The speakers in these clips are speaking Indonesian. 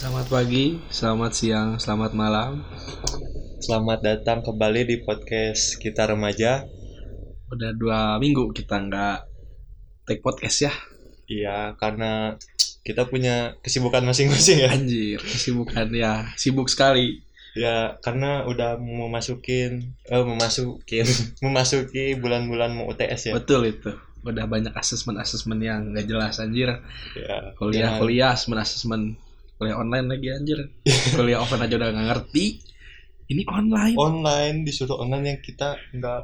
Selamat pagi, selamat siang, selamat malam. Selamat datang kembali di podcast kita remaja. Udah dua minggu kita nggak take podcast ya. Iya, karena kita punya kesibukan masing-masing ya. Anjir, kesibukan ya, sibuk sekali. Ya, karena udah memasukin, eh, memasukin, memasuki bulan-bulan mau UTS ya. Betul itu. Udah banyak asesmen-asesmen yang nggak jelas anjir. Ya, Kuliah, jangan- kuliah, asesmen-asesmen. Kuliah online lagi anjir. Kuliah offline aja udah nggak ngerti. Ini online. online disuruh online yang kita nggak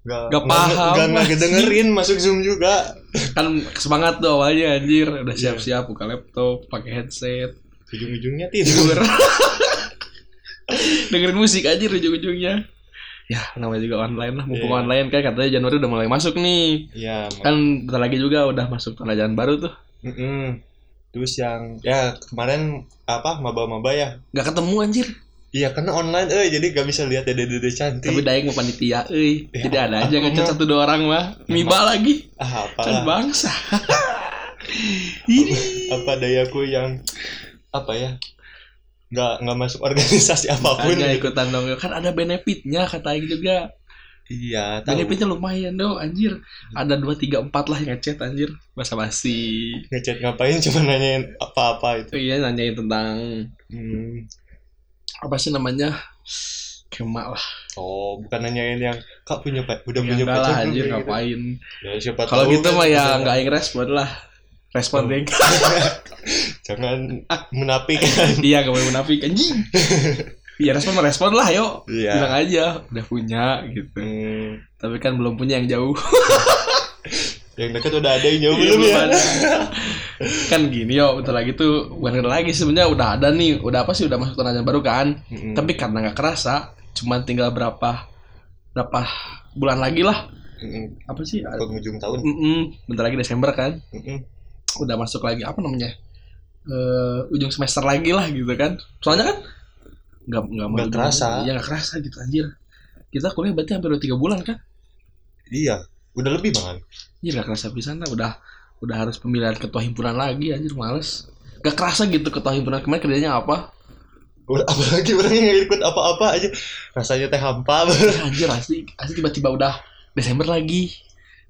nggak Nggak paham, nggak dengerin masuk zoom juga. Kan semangat tuh awalnya anjir. Udah Iya. siap-siap buka laptop, pakai headset. Ujung-ujungnya tidur. dengerin musik aja ujung-ujungnya ya namanya juga online lah mumpung Iya. online kan katanya Januari udah mulai masuk nih Ya, kan bentar lagi juga udah masuk pelajaran baru tuh mm-mm. Terus yang ya kemarin apa maba-maba ya. Nggak ketemu anjir. Iya karena online eh jadi gak bisa lihat dede-dede cantik. tapi daeng mau panitia euy. Ya, jadi ada aja apa mah? satu dua orang mah. Miba lagi. Ah, kan apalah bangsa. Ini apa dayaku yang apa ya nggak nggak masuk organisasi apa pun Makanya gitu. ikutan dong. Kan ada benefitnya kata Aing juga iya tahu. Benefitnya lumayan dong anjir. Ada dua tiga empat lah yang ngechat anjir. Basa basi ngechat ngapain? Cuma nanyain apa-apa itu. Iya nanyain tentang hmm. apa sih namanya? Kemak lah. Oh bukan nanyain yang kak punya pak udah ya punya lah pacar belum?" anjir gitu. ngapain? Ya siapa kalau gitu kan mah ya nggak yang respon lah. Respon Oh. deh. Jangan menapik kan iya boleh munafik anjing Iya respon mah respon lah yuk. Bilang iya aja udah punya gitu. Hmm, tapi kan belum punya yang jauh. Yang dekat udah ada yang jauh Iya, belum ya? ada. kan gini yo bentar lagi tuh bukan lagi sebenarnya udah ada nih. Udah apa sih udah masuk tenaga baru kan? Mm-mm. tapi karena nggak kerasa cuman tinggal berapa berapa bulan lagi lah. Mm-mm. apa sih? Penghujung tahun. Mm-mm, bentar lagi Desember kan? Mm-mm. udah masuk lagi apa namanya eh ujung semester lagi lah gitu kan? Soalnya kan nggak nggak mau Nggak kerasa. ya nggak kerasa gitu anjir. Kita kuliah berarti hampir udah tiga bulan kan? Iya udah lebih banget anjir nggak kerasa di sana udah udah harus pemilihan ketua himpunan lagi anjir males. Gak kerasa gitu ketua himpunan. Kemarin kerjanya apa? Udah, apalagi orang yang nggak ikut apa-apa aja. Rasanya teh hampa. Ya, anjir asli asli tiba-tiba udah Desember lagi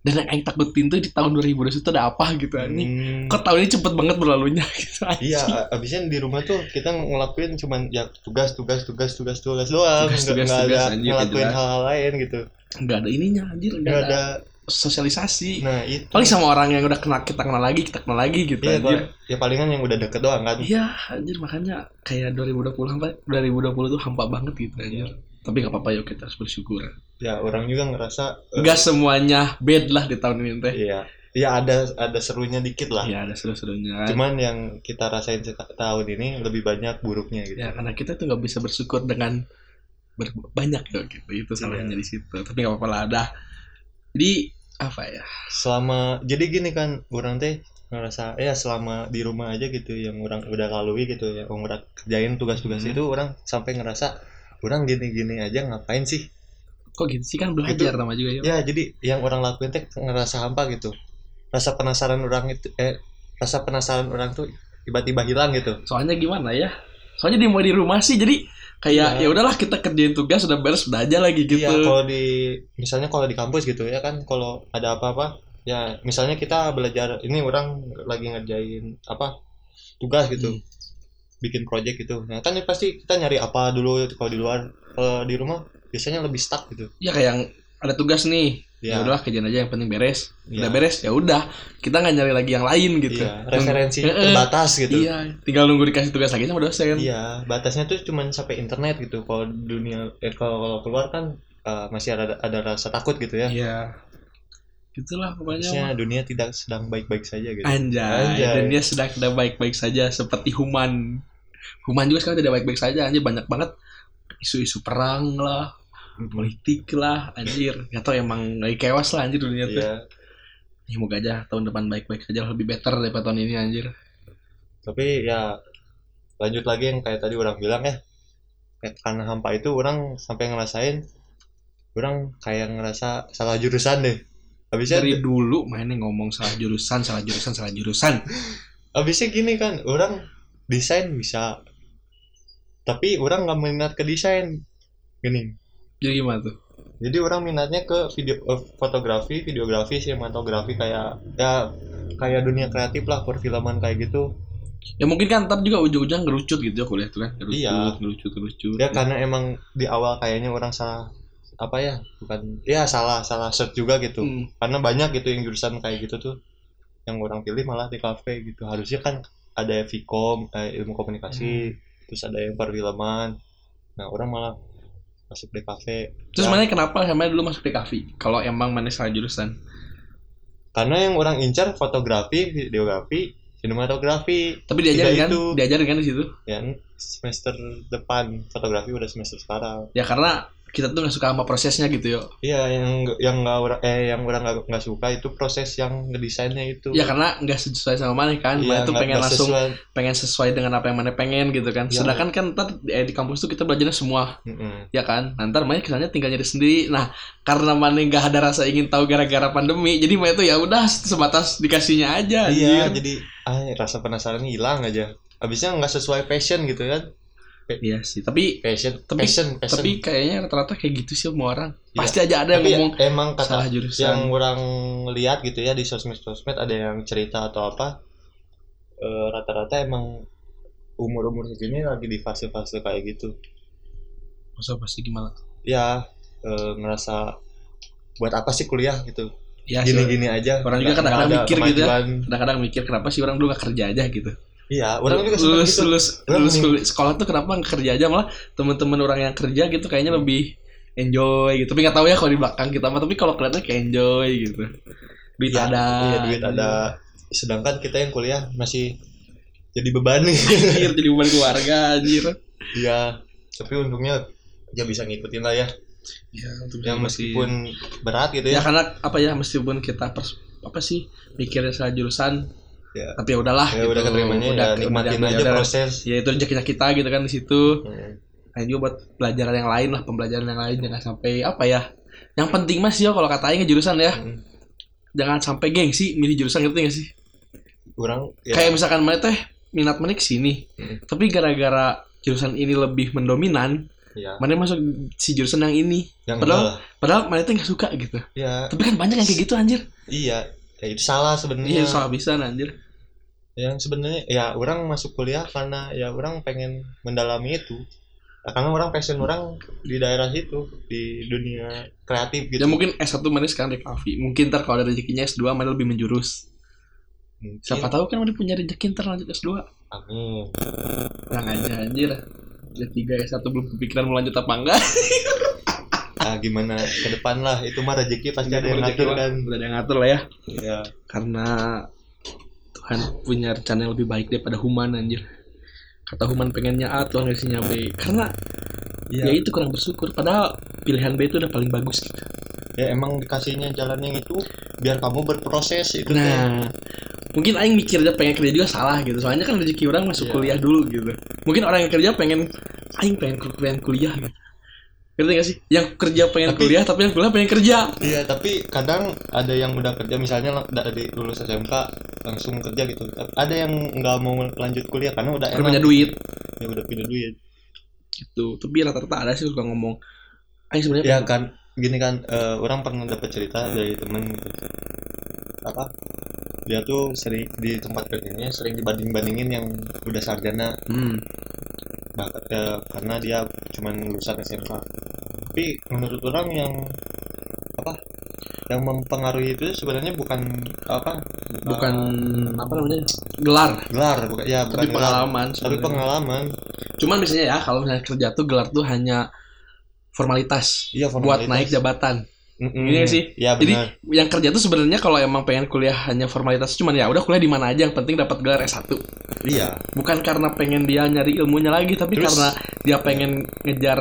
dan yang Aing takutin tuh di tahun 2021 itu ada apa gitu anjing. Hmm, kok tahun ini cepet banget berlalunya gitu anjing. iya abisnya di rumah tuh kita ngelakuin cuman ya tugas tugas tugas tugas tugas doang. Tugas, nggak tugas, nggak tugas, ada anjir, ngelakuin hal-hal lain gitu. Nggak ada ininya anjir nggak nggak ada, ada. sosialisasi. Nah itu. Paling sama orang yang udah kenal kita kenal lagi kita kenal lagi gitu Iya, anjir ya palingan yang udah deket doang kan. Iya anjir makanya kayak 2020 hampa 2020 tuh hampa banget gitu anjir tapi gak apa-apa yuk kita harus bersyukur ya orang juga ngerasa eh, Gak semuanya bad lah di tahun ini teh. Iya. Ya ada ada serunya dikit lah. Iya ada seru-serunya. Kan cuman yang kita rasain tahun ini lebih banyak buruknya gitu. Ya karena kita tuh nggak bisa bersyukur dengan ber- banyak ya gitu. Itu salahnya Iya. di situ. Tapi nggak apa-apa lah ada jadi apa ya? Selama jadi gini kan orang teh ngerasa ya selama di rumah aja gitu yang orang udah lalui gitu ya orang kerjain tugas-tugas Hmm. itu orang sampai ngerasa orang gini-gini aja ngapain sih kok gitu sih? Kan belajar sama juga ya. ya jadi yang orang lakuin teh ngerasa hampa gitu. Rasa penasaran orang itu eh rasa penasaran orang tuh tiba-tiba hilang gitu. Soalnya gimana ya? Soalnya di mau di rumah sih jadi kayak Iya. ya udahlah kita kerjain tugas udah beres udah aja lagi gitu. Iya, kalau di misalnya kalau di kampus gitu ya kan kalau ada apa-apa ya misalnya kita belajar ini orang lagi ngerjain apa tugas gitu. Hmm. bikin project gitu. Nah kan pasti kita nyari apa dulu kalau di luar kalau di rumah biasanya lebih stuck gitu ya kayak yang ada tugas nih ya ya udahlah kerjain aja yang penting beres Iya. udah beres ya udah kita nggak nyari lagi yang lain gitu iya referensi Eh, eh. terbatas gitu iya tinggal nunggu dikasih tugas lagi sama dosen Iya, batasnya tuh cuman sampai internet gitu. Kalau dunia eh kalau keluar kan eh, masih ada ada rasa takut gitu ya. Iya. Gitulah pokoknya. Dunia tidak sedang baik-baik saja gitu. Anjay, Anjay. dan dia sedang tidak baik-baik saja seperti Human. Human juga sekarang tidak baik-baik saja, anjir banyak banget isu-isu perang lah, politik lah, anjir. Ya tau emang lagi kewas lah anjir dunia tuh. Iya, Ya, semoga aja tahun depan baik-baik saja lebih better daripada tahun ini anjir. tapi ya lanjut lagi yang kayak tadi orang bilang ya. Karena hampa itu orang sampai ngerasain orang kayak ngerasa salah jurusan deh. Habisnya Dari dulu mainnya ngomong salah jurusan, salah jurusan, salah jurusan. habisnya gini kan, orang desain bisa tapi orang nggak minat ke desain gini jadi gimana tuh? Jadi orang minatnya ke video eh, fotografi videografi sinematografi kayak ya kayak dunia kreatif lah perfilman kayak gitu. Ya mungkin kan ntar juga ujung-ujung ngerucut gitu ya kuliah tuh kan ngerucut Iya. ngerucut ngerucut. Ya karena emang di awal kayaknya orang salah apa ya bukan ya salah salah search juga gitu. Hmm. karena banyak gitu yang jurusan kayak gitu tuh yang orang pilih malah di kafe gitu. Harusnya kan ada Vkom eh, ilmu komunikasi terus ada yang perfilman. Nah orang malah masuk di kafe. Terus Ya, mana kenapa sama dulu masuk di kafe? Kalau emang mana salah jurusan? Karena yang orang incar fotografi videografi sinematografi. Tapi diajarin Tiga kan? itu. diajarin kan di situ? Ya semester depan fotografi udah semester sekarang. Ya karena kita tuh nggak suka sama prosesnya gitu yo. Iya yang yang nggak eh yang orang nggak nggak suka itu proses yang ngedesainnya itu. Ya karena nggak sesuai sama mana kan. Iya, mana tuh pengen langsung sesuai. pengen sesuai dengan apa yang mana pengen gitu kan. Iya. sedangkan kan ntar di, eh, di kampus tuh kita belajarnya semua. Mm-mm. ya kan? Nah, ntar mana kesannya tinggal nyari sendiri. Nah karena mana nggak ada rasa ingin tahu gara-gara pandemi jadi mana tuh ya udah sebatas dikasihnya aja iya anjir. jadi ah rasa penasaran hilang aja. Habisnya nggak sesuai passion gitu kan iya sih tapi passion Tapi- passion passion. tapi kayaknya rata-rata kayak gitu sih semua orang. Iya. pasti aja ada yang Tapi ngomong emang kata salah jurusan. yang orang lihat gitu ya di sosmed sosmed ada yang cerita atau apa eh, rata-rata emang umur umur segini lagi di fase fase kayak gitu. Masa pasti gimana? Ya eh, ngerasa buat apa sih kuliah gitu? Ya sih, gini gini aja. Orang juga kadang-kadang mikir gitu ya. kadang-kadang mikir kenapa sih orang dulu gak kerja aja? gitu iya orang juga lulus gitu. lulus Orang lulus nih- kul- sekolah tuh kenapa kerja aja? Malah teman-teman orang yang kerja gitu kayaknya lebih enjoy gitu. Tapi nggak tahu ya kalau di belakang kita mah tapi kalau kelihatannya kayak enjoy gitu. Duit Iya, ada. iya, duit ada. Sedangkan kita yang kuliah masih jadi beban. Nih anjir jadi beban keluarga anjir. Iya, tapi untungnya ya bisa ngikutin lah ya. ya, untuk Yang meskipun berat gitu ya. Ya. karena apa ya meskipun kita pers apa sih mikirnya salah jurusan Ya. tapi ya udahlah Ya udah keterimanya ya nikmatin udah- aja udah- proses. ya itu rezekinya kita gitu kan di situ Hmm. Nah, juga buat pelajaran yang lain lah, pembelajaran yang lain jangan sampai apa ya. Yang penting mas yo kalau kata Aing jurusan ya, Hmm. jangan sampai gengsi milih jurusan ngerti gak sih? Kurang ya, Kayak misalkan mana teh minat mana ke sini, Hmm. tapi gara-gara jurusan ini lebih mendominan, ya. mana masuk si jurusan yang ini. Yang Padahal- enggak lah. Padahal mana teh nggak suka gitu. ya Tapi kan banyak yang kayak gitu anjir. iya, ya itu salah Iya sebenarnya. salah bisa anjir. Yang sebenarnya ya orang masuk kuliah karena ya orang pengen mendalami itu. Nah, karena orang passion orang di daerah situ di dunia kreatif gitu. Ya mungkin S1 mana sekarang di kafe. Mungkin ntar kalau ada rezekinya S2 mana lebih menjurus. Mungkin. Siapa tahu kan mana punya rezeki ntar lanjut S2. Amin. Yang aja anjir. S3 S1 belum kepikiran mau lanjut apa enggak. Ah gimana ke depan lah itu mah rezeki pasti ada yang ngatur kan. Udah ada yang ngatur lah ya. Ya. Karena Tuhan punya rencana yang lebih baik daripada human anjir. Kata human pengennya A, Tuhan ngasihnya B. Karena ya Ya, itu kurang bersyukur. Padahal pilihan B itu udah paling bagus gitu. ya emang dikasihnya jalan yang itu biar kamu berproses itu. Nah, mungkin Aing mikirnya pengen kerja juga salah gitu. Soalnya kan rezeki orang masuk Iya. kuliah dulu gitu. Mungkin orang yang kerja pengen Aing pengen pengen kuliah gitu. Ngerti gak sih? Yang kerja pengen Tapi- kuliah tapi yang kuliah pengen kerja. Iya, tapi kadang ada yang udah kerja misalnya dari lulus SMK langsung kerja gitu. Ada yang nggak mau lanjut kuliah karena udah Karena punya duit Ya udah punya duit. gitu. Tapi rata-rata ada sih suka ngomong Aing sebenarnya Ya kan, gini kan eh, orang pernah dapat cerita dari temen gitu. Apa? Dia tuh sering di tempat kerjanya sering dibanding-bandingin yang udah sarjana hmm, bahkan eh, karena dia cuman lulusan SMK. Tapi menurut orang yang apa? Yang mempengaruhi itu sebenarnya bukan apa? bukan apa namanya gelar gelar, bukan ya bukan tapi gelar, pengalaman tapi sebenarnya. pengalaman. cuman biasanya ya kalau misalnya kerja tuh gelar tuh hanya formalitas Iya, buat formalitas. naik jabatan Mm-mm. Ini sih. Ya jadi yang kerja tuh sebenarnya kalau emang pengen kuliah hanya formalitas cuman ya udah kuliah di mana aja yang penting dapat gelar S1 Iya. bukan karena pengen dia nyari ilmunya lagi tapi Terus- karena dia pengen ngejar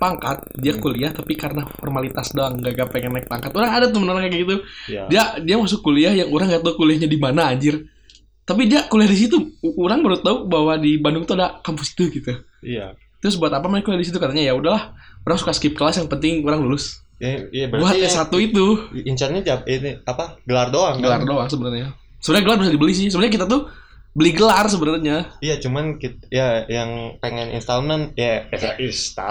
pangkat dia Hmm. kuliah tapi karena formalitas doang gak, gak pengen naik pangkat orang ada temen orang kayak gitu Iya. dia dia masuk kuliah yang orang gak tahu kuliahnya di mana anjir tapi dia kuliah di situ orang baru tahu bahwa di Bandung tuh ada kampus itu gitu Iya. terus buat apa mereka kuliah di situ katanya ya udahlah orang suka skip kelas yang penting orang lulus Ya, iya buat berarti S1 itu incarnya ini apa? Gelar doang gelar kan? doang sebenarnya sebenarnya gelar bisa dibeli sih sebenarnya kita tuh beli gelar sebenarnya Iya, cuman kita, ya yang pengen installment ya ya install.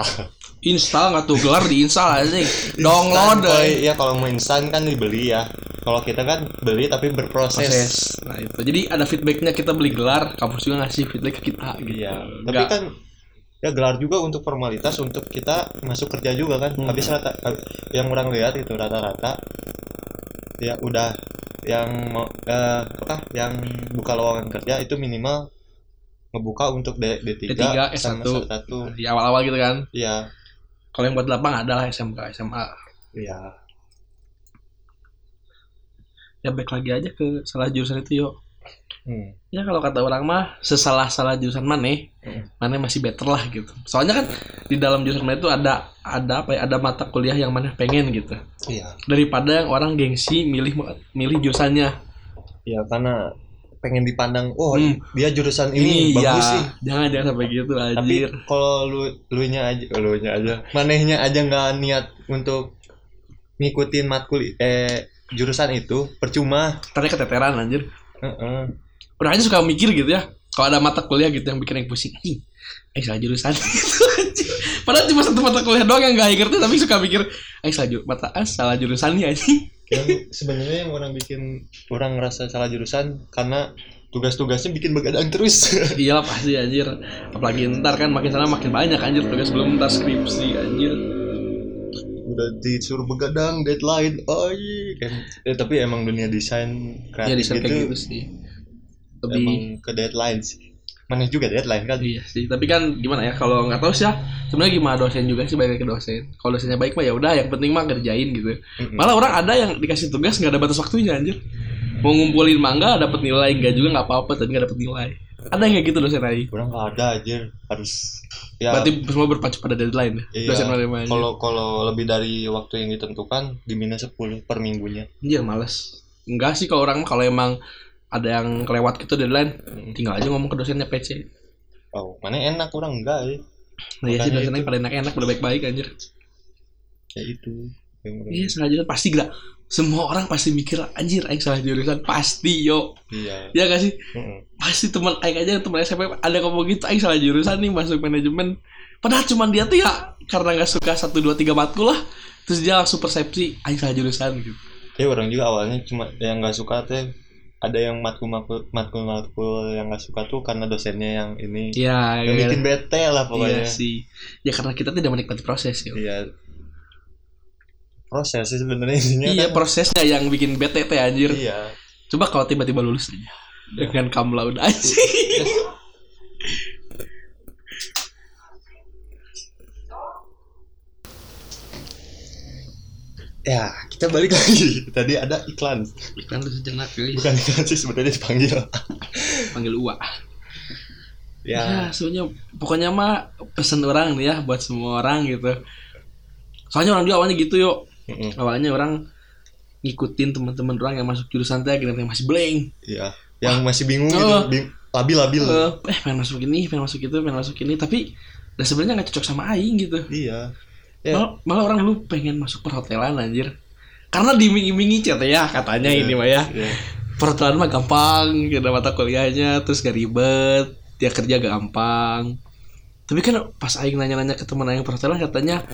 install nggak tuh gelar diinstal aja download Instan, eh. Boy. Ya kalau mau instan kan dibeli ya. Kalau kita kan beli tapi berproses. proses nah itu jadi ada feedbacknya kita beli gelar kampus juga ngasih feedback ke kita gitu Iya, tapi Nggak- kan ya gelar juga untuk formalitas untuk kita masuk kerja juga kan. Hmm. Habis rata yang orang lihat itu rata-rata ya udah yang mau eh, apa yang buka lowongan kerja itu minimal ngebuka untuk D, D3, D3, sama S1. S1. di awal-awal gitu kan Iya, kalau yang buat lapang adalah SMK SMA iya. ya back lagi aja ke salah jurusan itu yuk Hmm. ya kalau kata orang mah sesalah salah jurusan mana Hmm. mana masih better lah gitu soalnya kan di dalam jurusan mana itu ada ada apa ya ada mata kuliah yang mana pengen gitu Iya. daripada yang orang gengsi milih milih jurusannya Iya, karena pengen dipandang, oh Hmm. dia jurusan ini, iya bagus sih. jangan jangan sampai gitu Tapi anjir kalau lu lu nya aja, lu nya aja, manehnya aja nggak niat untuk ngikutin matkul eh jurusan itu percuma. tadi keteteran anjir Heeh. Orang aja suka mikir gitu ya. Kalau ada mata kuliah gitu yang bikin yang pusing anjing eh salah jurusan. Padahal cuma satu mata kuliah doang yang gak ngerti tapi suka mikir eh salah ju- mata ah, salah jurusan nih anjing. Yang sebenarnya yang orang bikin orang ngerasa salah jurusan karena tugas-tugasnya bikin begadang terus. iyalah pasti anjir. Apalagi ntar kan makin sana makin banyak anjir tugas belum ntar skripsi anjir. Udah disuruh begadang, deadline, oh iya kan. Eh, tapi emang dunia desain ya kreatif desain gitu, gitu sih lebih emang ke deadline sih. Mana juga deadline kan? iya sih tapi kan gimana ya kalau nggak tahu sih ya sebenarnya gimana dosen juga sih balik ke dosen. Kalau dosennya baik mah ya udah yang penting mah kerjain gitu. Malah orang ada yang dikasih tugas nggak ada batas waktunya anjir. Mau ngumpulin mangga dapat nilai enggak juga nggak apa-apa tapi nggak dapat nilai. Ada yang kayak gitu dosen lain Orang nggak ada aja harus ya. Berarti semua berpacu pada deadline ya Iya, dosen lain kalau kalau lebih dari waktu yang ditentukan di minus 10 per minggunya. Iya males. Enggak sih kalau orang kalau emang ada yang kelewat gitu deadline, tinggal aja ngomong ke dosennya PC. oh mana enak orang enggak ya Nah iya sih dosennya pada enak-enak, pada baik-baik anjir. kayak itu Iya salah jurusan pasti gila. Semua orang pasti mikir anjir aing salah jurusan pasti yo. iya Ya gak sih? Mm-mm. Pasti teman aing aja teman SMP ada ngomong gitu aing salah jurusan nih masuk manajemen. Padahal cuman dia tuh ya karena nggak suka satu dua tiga matkul lah. Terus dia langsung persepsi aing salah jurusan gitu. ya orang juga awalnya cuma yang nggak suka teh ada yang matkul matkul yang nggak suka tuh karena dosennya yang ini Iya, yang iya, bikin bete lah pokoknya iya sih. Ya karena kita tidak menikmati proses yo. iya proses sih sebenarnya intinya Iya kan. prosesnya yang bikin bete teh anjir. iya Coba kalau tiba-tiba lulus aja dengan cum laude aja. Ya kita balik lagi tadi ada iklan Iklan lu sejenak guys. bukan iklan sih sebenarnya dipanggil Panggil Uwa. ya Ya, sebenarnya pokoknya mah pesan orang nih ya buat semua orang gitu. Soalnya orang juga awalnya gitu yuk. Mm-mm. Awalnya orang ngikutin teman-teman orang yang masuk jurusan teh yang masih blank. Iya, yang masih bingung gitu, Oh. bing- labil-labil. Eh, eh pengen masuk ini, pengen masuk itu, pengen masuk ini, tapi dan sebenarnya nggak cocok sama aing gitu. Iya. Ya. Malah, malah orang dulu pengen masuk perhotelan anjir. Karena diiming-imingi cat ya katanya Iya, ini mah ya. iya. Perhotelan mah gampang, kita mata kuliahnya terus gak ribet, dia kerja gampang. Tapi kan pas aing nanya-nanya ke teman aing perhotelan katanya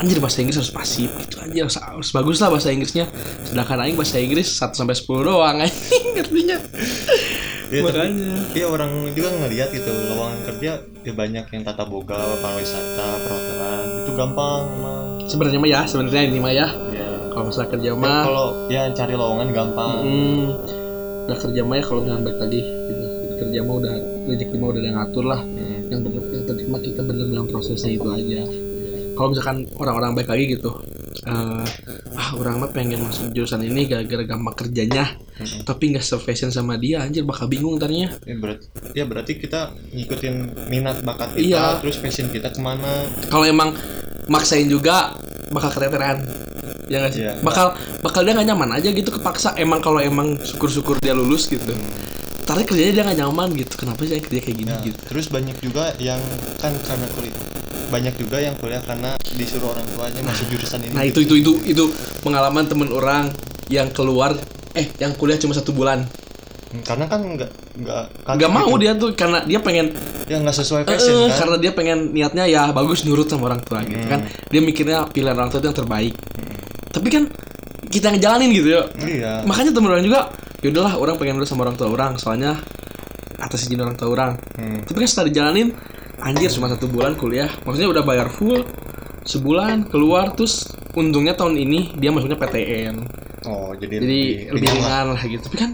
anjir bahasa Inggris harus pasif gitu anjir harus, harus bagus lah bahasa Inggrisnya. Sedangkan aing bahasa Inggris 1 sampai 10 doang anjing ngertinya. Iya, Makanya. Iya orang juga ngelihat gitu lowongan kerja ya banyak yang tata boga, pariwisata, perhotelan itu gampang emang. Sebenarnya mah ya, sebenarnya ini mah ya. Ya. Kalau masalah kerja Ya, mah kalau ya cari lowongan gampang. Hmm, udah kerja mah ya kalau misalnya baik lagi gitu. Kerja mah udah rezeki mah udah ada yang ngatur lah. Hmm. Yang bener, yang penting mah kita bener dalam prosesnya itu aja. Kalau misalkan orang-orang baik lagi gitu, eh, ah orang mah pengen masuk jurusan ini gara-gara gampang kerjanya, Hmm. tapi nggak se-fashion sama dia, anjir bakal bingung ntarnya. Ya, berarti, ya berarti kita ngikutin minat bakat kita, Iya. terus passion kita ke mana? Kalau emang maksain juga bakal keteteran. Ya nggak sih? Iya. Bakal bakal dia nggak nyaman aja gitu kepaksa. Emang kalau emang syukur-syukur dia lulus gitu. Tapi kerjanya dia nggak nyaman gitu. Kenapa sih kerja kayak gini Nah, gitu? terus banyak juga yang kan karena kuliah banyak juga yang kuliah karena disuruh orang tuanya masuk jurusan ini. Nah itu itu itu itu pengalaman temen orang yang keluar eh yang kuliah cuma satu bulan. Hmm, Karena kan nggak nggak nggak mau gitu. dia tuh karena dia pengen ya nggak sesuai passion eh, kan karena dia pengen niatnya ya bagus nurut sama orang tua gitu Hmm. kan dia mikirnya pilihan orang tua itu yang terbaik tapi kan kita ngejalanin gitu ya iya makanya temen orang juga ya udahlah orang pengen nurut sama orang tua orang soalnya atas izin orang tua orang Hmm. tapi kan setelah dijalanin anjir cuma satu bulan kuliah maksudnya udah bayar full sebulan keluar terus untungnya tahun ini dia masuknya PTN oh jadi, jadi lebih ringan lah. ringan lah gitu tapi kan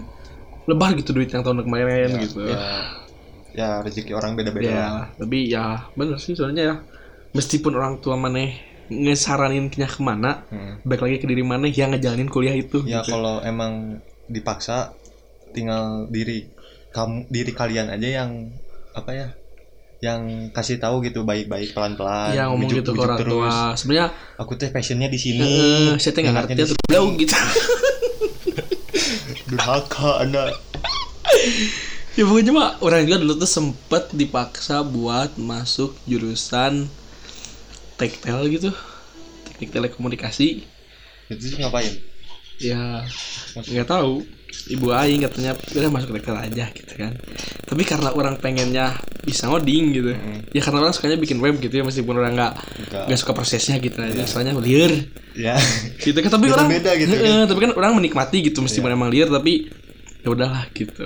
lebar gitu duit yang tahun kemarin ya, gitu ya, ya rezeki orang beda-beda ya lah. tapi ya bener sih soalnya ya meskipun orang tua maneh ngesaraninnya ke mana Hmm. baik lagi ke diri maneh yang ngejalanin kuliah itu ya gitu. kalau emang dipaksa tinggal diri kamu diri kalian aja yang apa ya yang kasih tahu gitu baik-baik pelan-pelan ya ngomong gitu ke orang terus. tua. Sebenarnya aku tuh passionnya di sini. Eh, saya tuh nggak ngerti tuh jauh gitu. Durhaka anda ya pokoknya mah orang juga dulu tuh sempet dipaksa buat masuk jurusan tektel gitu. Teknik telekomunikasi. Itu sih ngapain? Ya nggak tahu ibu aing katanya udah masuk tektel aja gitu kan. Tapi karena orang pengennya bisa ngoding gitu Hmm. ya karena orang sukanya bikin web gitu ya meskipun orang nggak nggak. suka prosesnya gitu aja soalnya liar. Ya gitu kan tapi orang Beda-beda gitu kan. Heeh, tapi kan orang menikmati gitu meskipun emang liar tapi ya udahlah gitu.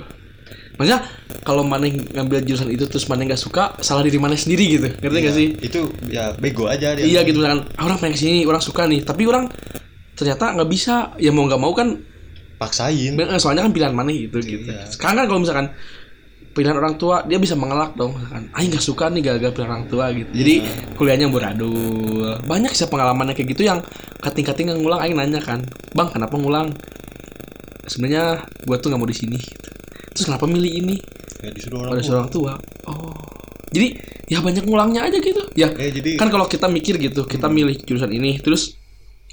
Maksudnya kalau mana ngambil jurusan itu terus mana nggak suka salah diri mana sendiri gitu ngerti nggak Iya, sih? Itu ya bego aja dia. Iya gitu ah, orang pengen ke sini orang suka nih tapi orang ternyata nggak bisa ya mau nggak mau kan paksain eh, soalnya kan pilihan mana gitu gitu. Iya. sekarang kan kalau misalkan pilihan orang tua dia bisa mengelak dong misalkan ah nggak suka nih gara-gara pilihan orang tua gitu. Jadi Iya. kuliahnya beradul banyak sih pengalamannya kayak gitu yang kating-kating yang ngulang aing nanya kan bang kenapa ngulang? Sebenarnya gua tuh nggak mau di sini gitu. terus kenapa milih ini? Ya disuruh orang orang tua. Oh. Jadi ya banyak ngulangnya aja gitu. Ya eh jadi kan kalau kita mikir gitu kita milih jurusan ini terus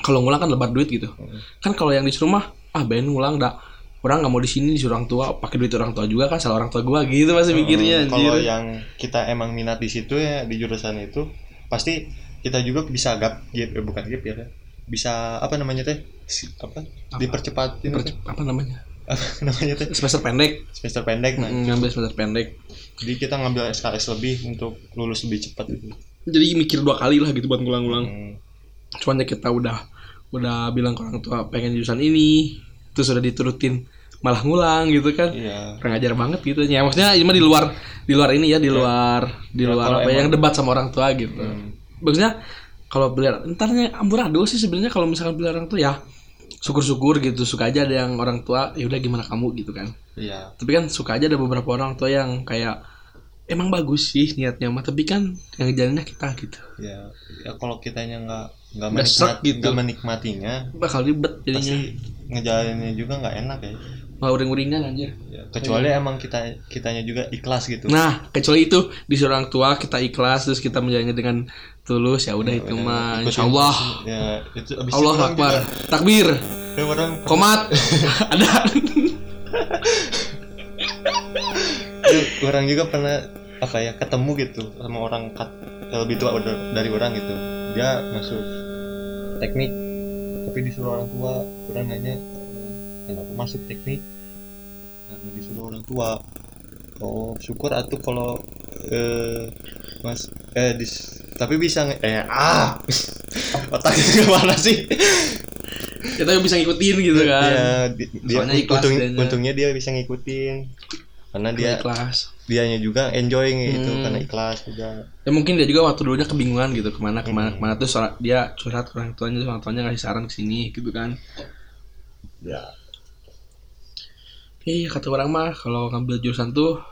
kalau ngulang kan lebar duit gitu. Kan kalau yang disuruh mah ah ben ngulang dah orang nggak mau di sini disuruh orang tua. Pakai duit orang tua juga kan salah orang tua gua gitu masih mikirnya Hmm, kalau yang kita emang minat di situ ya di jurusan itu pasti kita juga bisa gap gap eh, bukan gap ya bisa apa namanya teh? Si- apa, dipercepat teh. apa namanya? Apa namanya teh? Semester pendek. Semester pendek nah. Ngambil semester pendek. Jadi kita ngambil SKS lebih untuk lulus lebih cepat gitu. Jadi mikir dua kali lah gitu buat ngulang-ngulang Hmm, soalnya kita udah udah bilang ke orang tua pengen jurusan ini. Terus udah diturutin malah ngulang gitu kan. Iya. Kurang ajar banget gitu ya maksudnya mah di luar di luar ini ya di luar di Ya, luar kalau apa ya, emang- yang debat sama orang tua gitu. Hmm. maksudnya kalau beli entarnya amburadul sih sebenarnya kalau misalkan beli orang tua ya syukur-syukur gitu. Suka aja ada yang orang tua ya udah gimana kamu? gitu kan. Iya. Tapi kan suka aja ada beberapa orang tua yang kayak emang bagus sih niatnya mah tapi kan yang jalannya kita gitu. Ya ya kalau kitanya nggak nggak menikmat, gitu. nggak menikmatinya. Bakal ribet jadinya. Pasti ngejalaninnya juga nggak enak ya. Malah uring-uringan anjir. Ya, kecuali emang kita kitanya juga ikhlas gitu. Nah kecuali itu di orang tua kita ikhlas terus kita menjalannya dengan tulus ya udah itu Udah, mah ikutin insya Allah. Ya itu abis Allah itu Akbar. juga- takbir. Ya, orang komat. Ada. Ya, orang juga pernah apa ya ketemu gitu sama orang kat, lebih tua dari orang gitu dia masuk teknik tapi disuruh orang tua orang nanya "Eh, kenapa masuk teknik? Karena disuruh orang tua oh syukur atuh kalau eh mas eh dis, tapi bisa eh ah otaknya ke mana sih? Kita bisa ngikutin gitu kan. Ya di- dia untung- dianya. untungnya dia bisa ngikutin. Karena dia ikhlas dianya juga enjoy gitu Hmm. karena ikhlas juga. Ya mungkin dia juga waktu dulunya kebingungan gitu ke mana ke mana Hmm. ke mana terus dia curhat ke orang tuanya orang tuanya ngasih saran ke sini gitu kan. Ya. Iya kata orang mah kalau ngambil jurusan tuh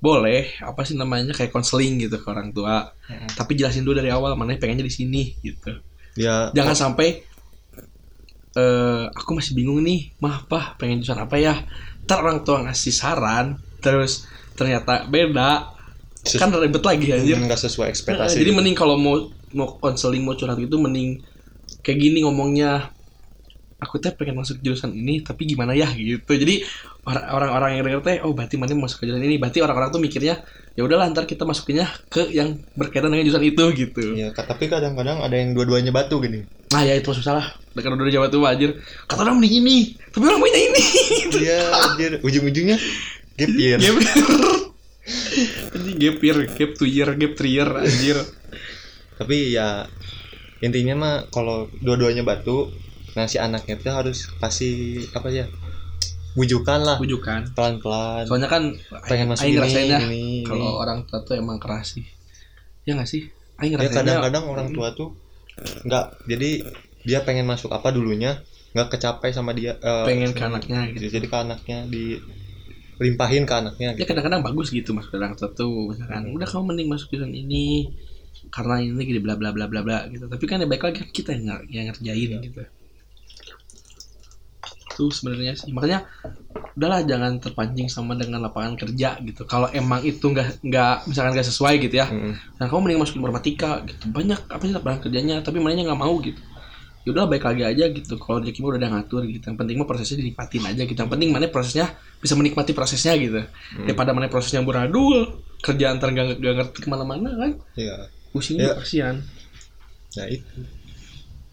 boleh apa sih namanya kayak konseling gitu ke orang tua. Hmm. tapi jelasin dulu dari awal mana pengennya di sini gitu. Ya. Jangan sampai eh aku masih bingung nih mah apa pengen jurusan apa ya? Ntar orang tua ngasih saran terus ternyata beda. Ses- kan ribet lagi anjir. Nggak sesuai Nah, ekspektasi. jadi gitu. mending kalau mau mau konseling mau curhat itu mending kayak gini ngomongnya. Aku teh pengen masuk jurusan ini tapi gimana ya gitu. Jadi or- orang-orang yang denger teh oh berarti mana masuk ke jurusan ini? Berarti orang-orang tuh mikirnya ya udahlah ntar kita masukinnya ke yang berkaitan dengan jurusan itu gitu. Ya tapi kadang-kadang ada yang dua-duanya batu gini. Nah ya itu salah. Dekat udah Jawa tua anjir. Kata orang mending ini tapi orang punya ini Iya, anjir. Ujung-ujungnya gap year. gap anjing gap year gap two year gap three year anjir Tapi ya intinya mah kalau dua-duanya batu, nah si anaknya tuh harus kasih apa ya? Bujukan lah, bujukan pelan-pelan. soalnya kan pengen masuk aing ini, ngerasain ini, ini. kalau orang tua tuh emang keras sih ya nggak sih aing ya kadang-kadang orang tua tuh nggak jadi dia pengen masuk apa dulunya nggak kecapai sama dia eh, pengen ke anaknya gitu jadi ke anaknya dilimpahin ke anaknya ya gitu. kadang-kadang bagus gitu masuk orang tua tuh misalkan udah kamu mending masuk jurusan ini karena ini gini bla bla bla bla bla gitu. Tapi kan ya baik lagi kan kita yang, yang ngerjain gitu. Itu sebenarnya sih. Makanya udahlah jangan terpancing sama dengan lapangan kerja gitu. Kalau emang itu nggak nggak misalkan nggak sesuai gitu ya. Mm. nah kamu mending masuk informatika gitu. Banyak apa sih lapangan kerjanya? Tapi mananya nggak mau gitu ya udah baik lagi aja gitu kalau rezeki udah ada ngatur gitu yang penting mah prosesnya dinikmatin aja gitu yang penting mana prosesnya bisa menikmati prosesnya gitu daripada mana prosesnya buradul kerjaan ntar gak, ngerti ke mana-mana kan Iya. pusing Ya. kasihan Nah itu.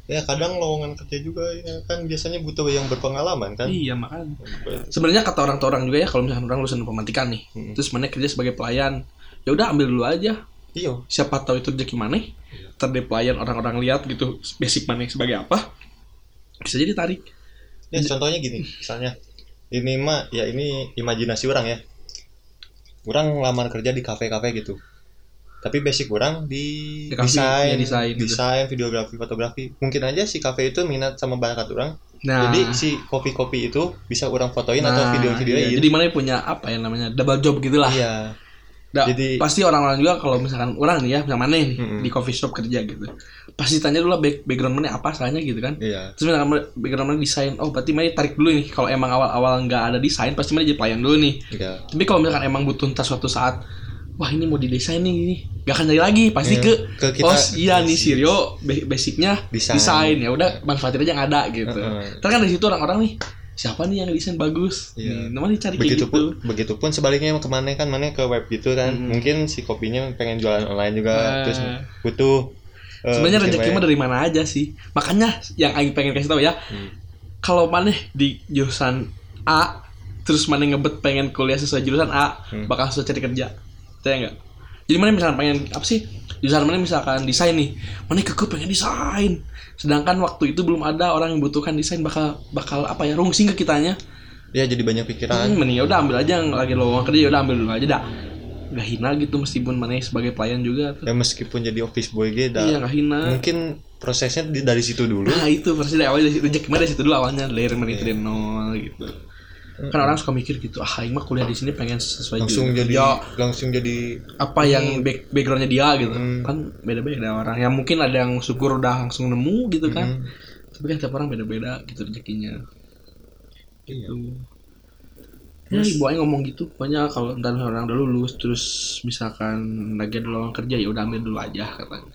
Ya kadang lowongan kerja juga ya kan biasanya butuh yang berpengalaman kan. iya makanya sebenarnya kata orang orang juga ya kalau misalkan orang lulusan informatika nih Hmm. terus mana kerja sebagai pelayan ya udah ambil dulu aja Iya. siapa tahu itu rezeki mana terde pelayan orang-orang lihat gitu basic mana sebagai apa bisa jadi tarik Ya contohnya gini, misalnya ini mah ya ini imajinasi orang ya. Orang lamar kerja di kafe-kafe gitu. Tapi basic orang di, desain, ya, desain gitu. desain, videografi, fotografi. Mungkin aja si kafe itu minat sama bakat orang. nah Jadi si kopi-kopi itu bisa orang fotoin atau nah, video-videoin. iya. jadi mana punya apa ya namanya double job gitulah Iya. Da- Jadi- pasti orang-orang juga kalau misalkan orang nih ya misalkan mana nih Mm-mm. di coffee shop kerja gitu pasti tanya dulu lah back- background mana apa asalnya gitu kan Iya. terus misalkan background mana desain oh berarti mana tarik dulu nih kalau emang awal-awal nggak ada desain pasti mana jadi pelayan dulu nih Iya. tapi kalau misalkan emang butuh entar suatu saat wah ini mau didesain nih ini gak akan jadi lagi pasti Iya, ke, ke kita- oh iya nih basic. si Rio ba- basicnya Desain. ya udah manfaatin aja yang ada gitu Heeh. Ntar kan dari situ orang-orang nih siapa nih yang desain bagus Iya. nih namanya dicari Begitupun gitu begitupun sebaliknya ke mana kan mana ke web gitu kan. Mm-mm. Mungkin si kopinya pengen jualan online juga Nah. terus butuh eh, sebenarnya bikin rezeki web. mah dari mana aja sih makanya yang Aing pengen kasih tahu ya Hmm. kalau mana di jurusan A terus mana ngebet pengen kuliah sesuai jurusan A Hmm. bakal susah cari kerja saya enggak jadi mana misalkan pengen apa sih jurusan mana misalkan desain nih mana keke pengen desain sedangkan waktu itu belum ada orang yang butuhkan desain bakal bakal apa ya rungsing ke kitanya Ya jadi banyak pikiran. hmm, mending ya udah ambil aja yang lagi lowongan kerja ya udah ambil dulu aja dah nggak hina gitu meskipun mana sebagai pelayan juga tuh. Ya meskipun jadi office boy gitu iya nggak hina mungkin prosesnya dari situ dulu. Nah itu pasti dari awal dari situ rezeki mah dari situ dulu awalnya layer dari dari nol gitu. Kan orang suka mikir gitu, ah Aing mah kuliah di sini pengen sesuai langsung jadi kerja. langsung jadi apa yang back, backgroundnya dia gitu. Hmm. Kan beda-beda orang. Yang mungkin ada yang syukur udah langsung nemu gitu kan. Hmm, Tapi kan tiap orang beda-beda gitu rezekinya. iya. Gitu. Ya ibu Aing ngomong gitu, pokoknya kalau ntar orang udah lulus terus misalkan lagi ada lowongan kerja ya udah ambil dulu aja katanya.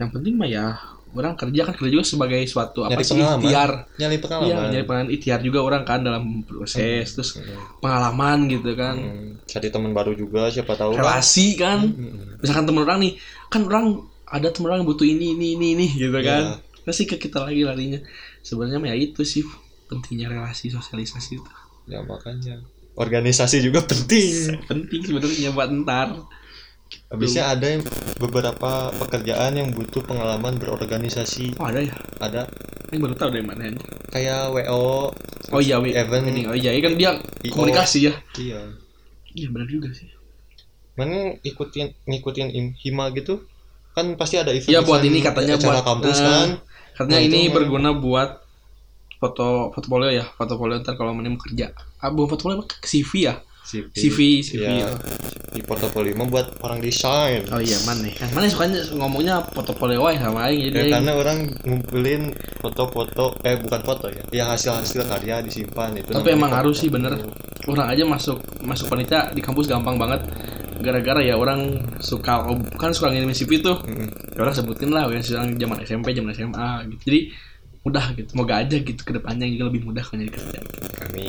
Yang penting mah ya orang kerja kan kerja juga sebagai suatu apa Nyari sih pengalaman. ikhtiar Nyari Iya, pengalaman. nyari pengalaman ikhtiar juga orang kan dalam proses terus Hmm. pengalaman gitu kan, Hmm, Cari teman baru juga siapa tahu kan. relasi kan. Hmm, Misalkan temen orang nih, kan orang ada temen orang yang butuh ini ini ini ini gitu Iya. kan. Pasti ke kita lagi larinya. Sebenarnya mah ya itu sih pentingnya relasi sosialisasi itu. Ya makanya organisasi juga penting. Penting sebenarnya buat ntar. Habisnya ada yang beberapa pekerjaan yang butuh pengalaman berorganisasi. Oh ada ya? Ada Ini baru tahu dari mana aja. kayak WO. Oh iya, wi. Event. Ini, oh iya, kan dia IO. komunikasi ya. Iya. Iya benar juga sih. Mana ikutin ngikutin im- hima gitu? Kan pasti ada event. Iya, buat ini katanya buat, kampus eh, kan. Karena Nah, ini mah- berguna buat foto portfolio ya, portfolio ntar kalau mau kerja. Ah, bukan portfolio apa? CV ya? CV. CV, CV. Iya. Di portofolio mah buat orang desain. Oh iya, mana kan? Mana sukanya ngomongnya portfolio wae sama aing Ya, jadi. karena orang ngumpulin foto-foto eh bukan foto ya ya hasil-hasil karya disimpan itu Tapi emang harus sih bener. Orang aja masuk masuk panitia di kampus gampang banget. Gara-gara ya orang suka kan suka ngirimin CV tuh. Mm-mm. Ya orang sebutin lah yang sedang zaman SMP, zaman SMA gitu. Jadi mudah gitu. Moga aja gitu ke depannya juga lebih mudah kan jadi kerja. kami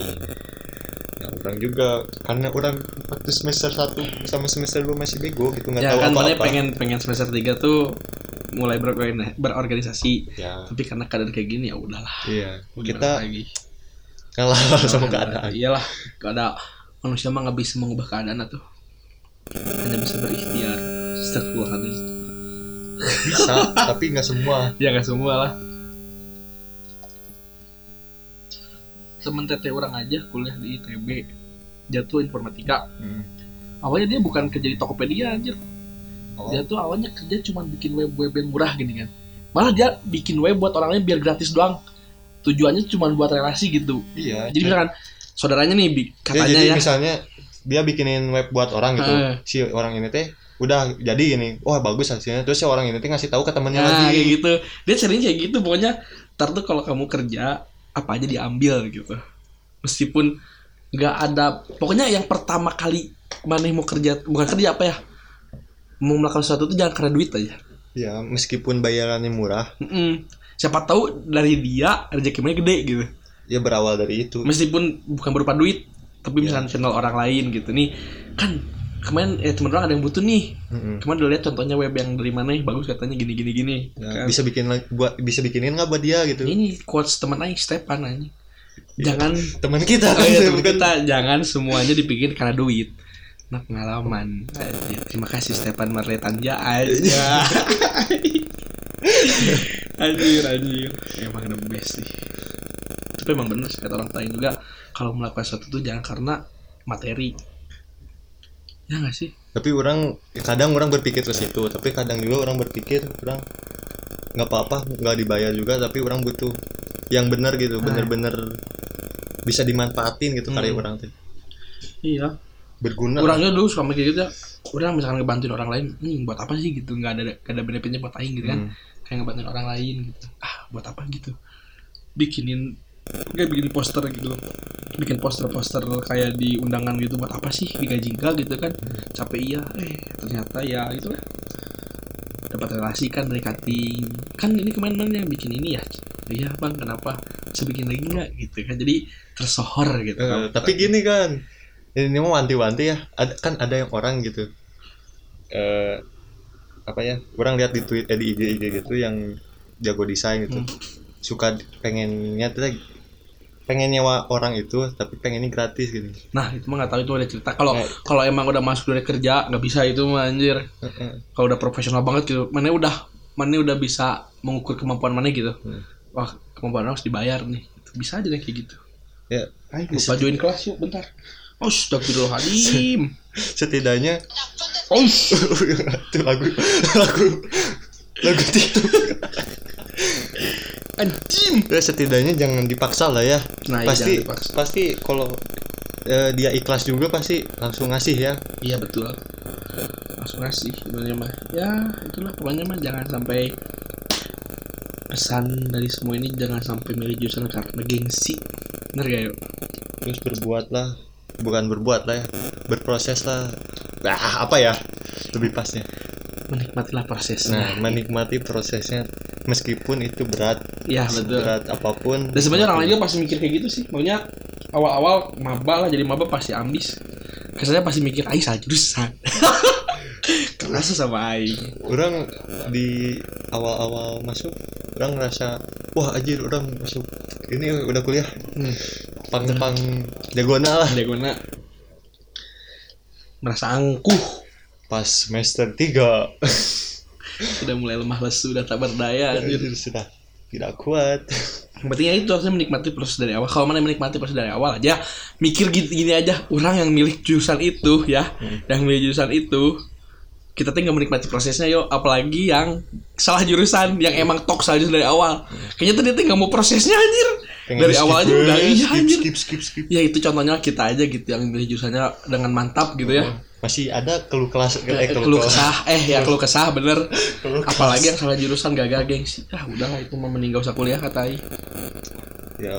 nah, orang juga karena orang waktu semester 1 sama semester 2 masih bego gitu nggak Ya tahu kan apa-apa. pengen pengen semester 3 tuh mulai berorgan- berorganisasi. Ya. Tapi karena keadaan kayak gini ya udahlah. Iya kita lagi? kalah sama keadaan. Iyalah ada manusia mah nggak bisa mengubah keadaan tuh. Hanya bisa berikhtiar Astagfirullahaladzim bisa tapi nggak semua. Ya nggak semua lah temen tete orang aja kuliah di ITB jatuh informatika. Hmm. awalnya dia bukan kerja di Tokopedia anjir. Oh, dia tuh awalnya kerja cuma bikin web web yang murah gini kan. Malah dia bikin web buat orang lain biar gratis doang. Tujuannya cuma buat relasi gitu. Iya jadi misalkan saudaranya nih bi- Ya, katanya jadi ya, misalnya dia bikinin web buat orang gitu Eh. si orang ini teh udah jadi ini wah bagus hasilnya. Terus si orang ini teh ngasih tahu ke temennya nah, lagi. kayak gitu. Dia sering kayak gitu pokoknya. Ntar tuh kalau kamu kerja apa aja diambil gitu. Meskipun nggak ada pokoknya yang pertama kali mana mau kerja bukan kerja apa ya mau melakukan sesuatu tuh jangan karena duit aja. Ya meskipun bayarannya murah. Mm-mm. siapa tahu dari dia rezekinya gede gitu. Ya berawal dari itu. Meskipun bukan berupa duit tapi Ya. misalkan channel orang lain gitu. Nih kan kemarin eh temen orang ada yang butuh nih. Mm-mm. kemarin udah lihat contohnya web yang dari mana nih bagus katanya gini gini. Gini Ya, Kan. bisa bikin buat bisa bikinin nggak buat dia gitu? Ini quotes teman Aing Stepan aja. Jangan. Teman kita. Oh iya, teman kita. Jangan semuanya dibikin karena duit. Nah pengalaman Aja. terima kasih Stepan Marletanja aja. Anjir anjir. Emang the best sih. Tapi emang bener sih kata orang lain juga kalau melakukan sesuatu tuh jangan karena materi ya nggak sih? Tapi orang kadang orang berpikir ke situ tapi kadang juga orang berpikir orang nggak apa-apa nggak dibayar juga tapi orang butuh yang benar gitu Ah. bener-bener bisa dimanfaatin gitu karya Hmm. orang tuh. Iya. Berguna. Orangnya dulu suka mikir gitu ya orang misalkan ngebantuin orang lain hmm, buat apa sih? gitu nggak ada nggak ada benefitnya buat aing gitu kan. Hmm. kayak ngebantuin orang lain gitu. Ah buat apa? gitu. Bikinin kayak bikin poster gitu. Bikin poster-poster kayak di undangan gitu buat apa sih? Digaji enggak gitu kan. Capek iya eh ternyata ya gitu lah dapat relasi kan dari cutting. Kan ini kemarin yang bikin ini ya. Iya bang kenapa? Bisa bikin lagi nggak? Gitu kan. Jadi tersohor gitu Eh, tapi gini kan. Ini mau wanti-wanti ya. Ada kan ada yang orang gitu eh apa ya orang lihat di tweet eh, di IG IG gitu yang jago desain gitu. Hmm. Suka pengennya tuh pengen nyewa orang itu tapi pengennya gratis gitu. Nah itu mah nggak tahu itu ada cerita. Kalau Eh. kalau emang udah masuk dari kerja nggak bisa itu mah anjir. Heeh. kalau udah profesional banget gitu mana udah mana udah bisa mengukur kemampuan mana gitu. Hmm. wah kemampuan harus dibayar nih. Bisa aja deh kayak gitu. Ya lupa join kelas yuk bentar. Oh astagfirullahaladzim setidaknya oh itu lagu lagu lagu TikTok anjim ya setidaknya jangan dipaksa lah ya. Nah pasti iya, pasti kalau eh, dia ikhlas juga pasti langsung ngasih ya. Iya betul. Langsung ngasih sebenarnya mah. Ya itulah. Pokoknya mah jangan sampai pesan dari semua ini jangan sampai milih jurusan karena gengsi. Bener gak yuk? Terus berbuat lah. Bukan berbuat lah ya. Berproses lah. Nah apa ya? Lebih pasnya. Menikmatilah prosesnya. Nah menikmati prosesnya meskipun itu berat ya betul berat apa pun Dan sebenarnya orang lain juga pasti mikir kayak gitu sih. Maunya awal-awal maba lah jadi maba pasti ambis. Kesannya pasti mikir aing salah jurusan. Kerasa sama aing. orang di awal-awal masuk orang ngerasa wah anjir orang masuk ini udah kuliah Hmm. pang pang jagona lah Ada guna merasa angkuh pas semester 3 sudah mulai lemah lesu dan tak berdaya anjir. anjir sudah tidak kuat Yang penting ya itu harusnya menikmati proses dari awal. Kalau mana menikmati proses dari awal aja, mikir gini, gini aja. Orang yang milih jurusan itu ya, Hmm. yang milih jurusan itu, kita tinggal menikmati prosesnya yo. Apalagi yang salah jurusan, yang emang tok salah jurusan dari awal. Kayaknya tadi tinggal mau prosesnya anjir. Pengen dari awal aja udah iya skip, anjir. skip skip skip Ya itu contohnya kita aja gitu yang milih jurusannya dengan mantap gitu ya. masih ada keluh kelas eh, Eh, keluh keluh kesah, eh ya keluh kesah bener. keluh kelas. Apalagi yang salah jurusan gagal gengsi. Ah udahlah itu mah mending gak usah kuliah kata Ai. ya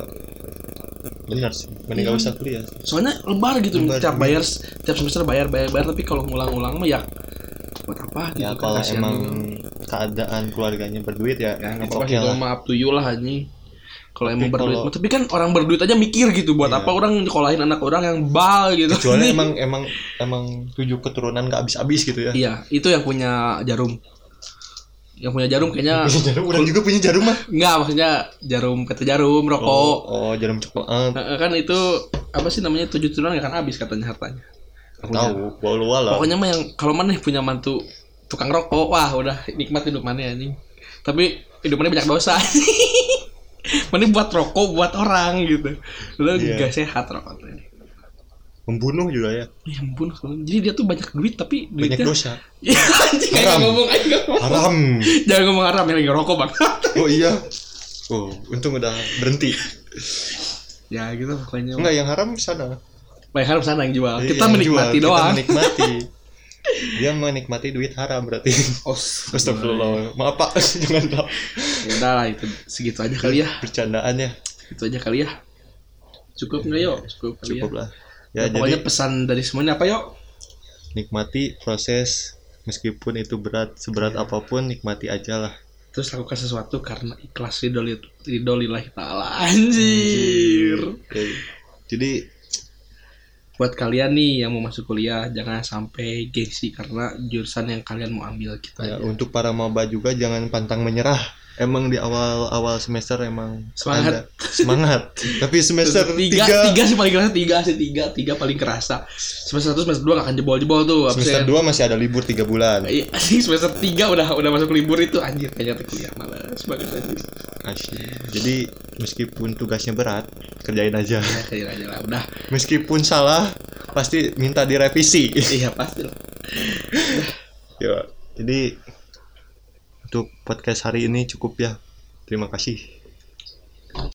benar sih mending gak Iya. usah kuliah soalnya lebar gitu Lebar, tiap iya. bayar tiap semester bayar bayar bayar tapi kalau ngulang-ngulang mah ya buat apa gitu ya kan, kalau emang juga. keadaan keluarganya berduit ya, ya nggak apa-apa lah up to you lah anjing kalau Tapi emang berduit mah. tapi kan orang berduit aja mikir gitu buat Iya. apa orang nyekolahin anak orang yang bal gitu kecuali emang emang emang tujuh keturunan gak habis habis gitu ya iya itu yang punya jarum yang punya jarum kayaknya Punya jarum, orang juga punya jarum mah. enggak maksudnya jarum kata jarum rokok Oh, oh jarum coklat. Kan itu apa sih namanya tujuh turunan gak akan habis katanya hartanya Punya- Tahu, bawa luar lah. pokoknya mah yang kalau mana punya mantu tukang rokok wah udah nikmat hidup mana anjing tapi hidup mana banyak dosa mana buat rokok buat orang gitu udah Iya. gak sehat rokoknya Membunuh juga ya. ya ampun sebenarnya. jadi dia tuh banyak duit tapi Banyak duitnya dosa. ya anjing kayak ngomong aja. Haram. jangan ngomong haram ya lagi ngerokok bang Oh iya. Oh, untung udah berhenti. ya gitu pokoknya Enggak, yang haram sana. baik haram sana yang jual Iya, kita yang menikmati jual, doang Kita menikmati. Dia menikmati duit haram berarti. oh Astagfirullah. Maaf Pak, jangan Pak. ya udah lah itu segitu aja kali ya Bercandaan ya. itu aja kali ya cukup nggak yuk cukup kali Cukup ya lah. Ya, Ya, pokoknya jadi pesan dari semuanya apa yuk nikmati proses meskipun itu berat seberat Iya. apa pun nikmati aja lah. terus lakukan sesuatu karena ikhlas ridho lillahi taala anjir Ya, Jadi buat kalian nih yang mau masuk kuliah jangan sampai gengsi karena jurusan yang kalian mau ambil kita ya, aja. untuk para maba juga jangan pantang menyerah. Emang di awal-awal semester emang Semangat. ada semangat. Tapi semester tiga, tiga, tiga sih paling kerasa tiga sih tiga tiga paling kerasa semester satu semester dua gak akan jebol jebol tuh semester absen. dua masih ada libur tiga bulan. Iya, semester tiga udah udah masuk libur itu anjir kayaknya tuh kuliah malas banget anjir Asli. Jadi meskipun tugasnya berat, kerjain aja. ya kayak aja lah udah Meskipun salah, pasti minta direvisi. iya pasti lah ya. Jadi untuk podcast hari ini cukup ya. Terima kasih.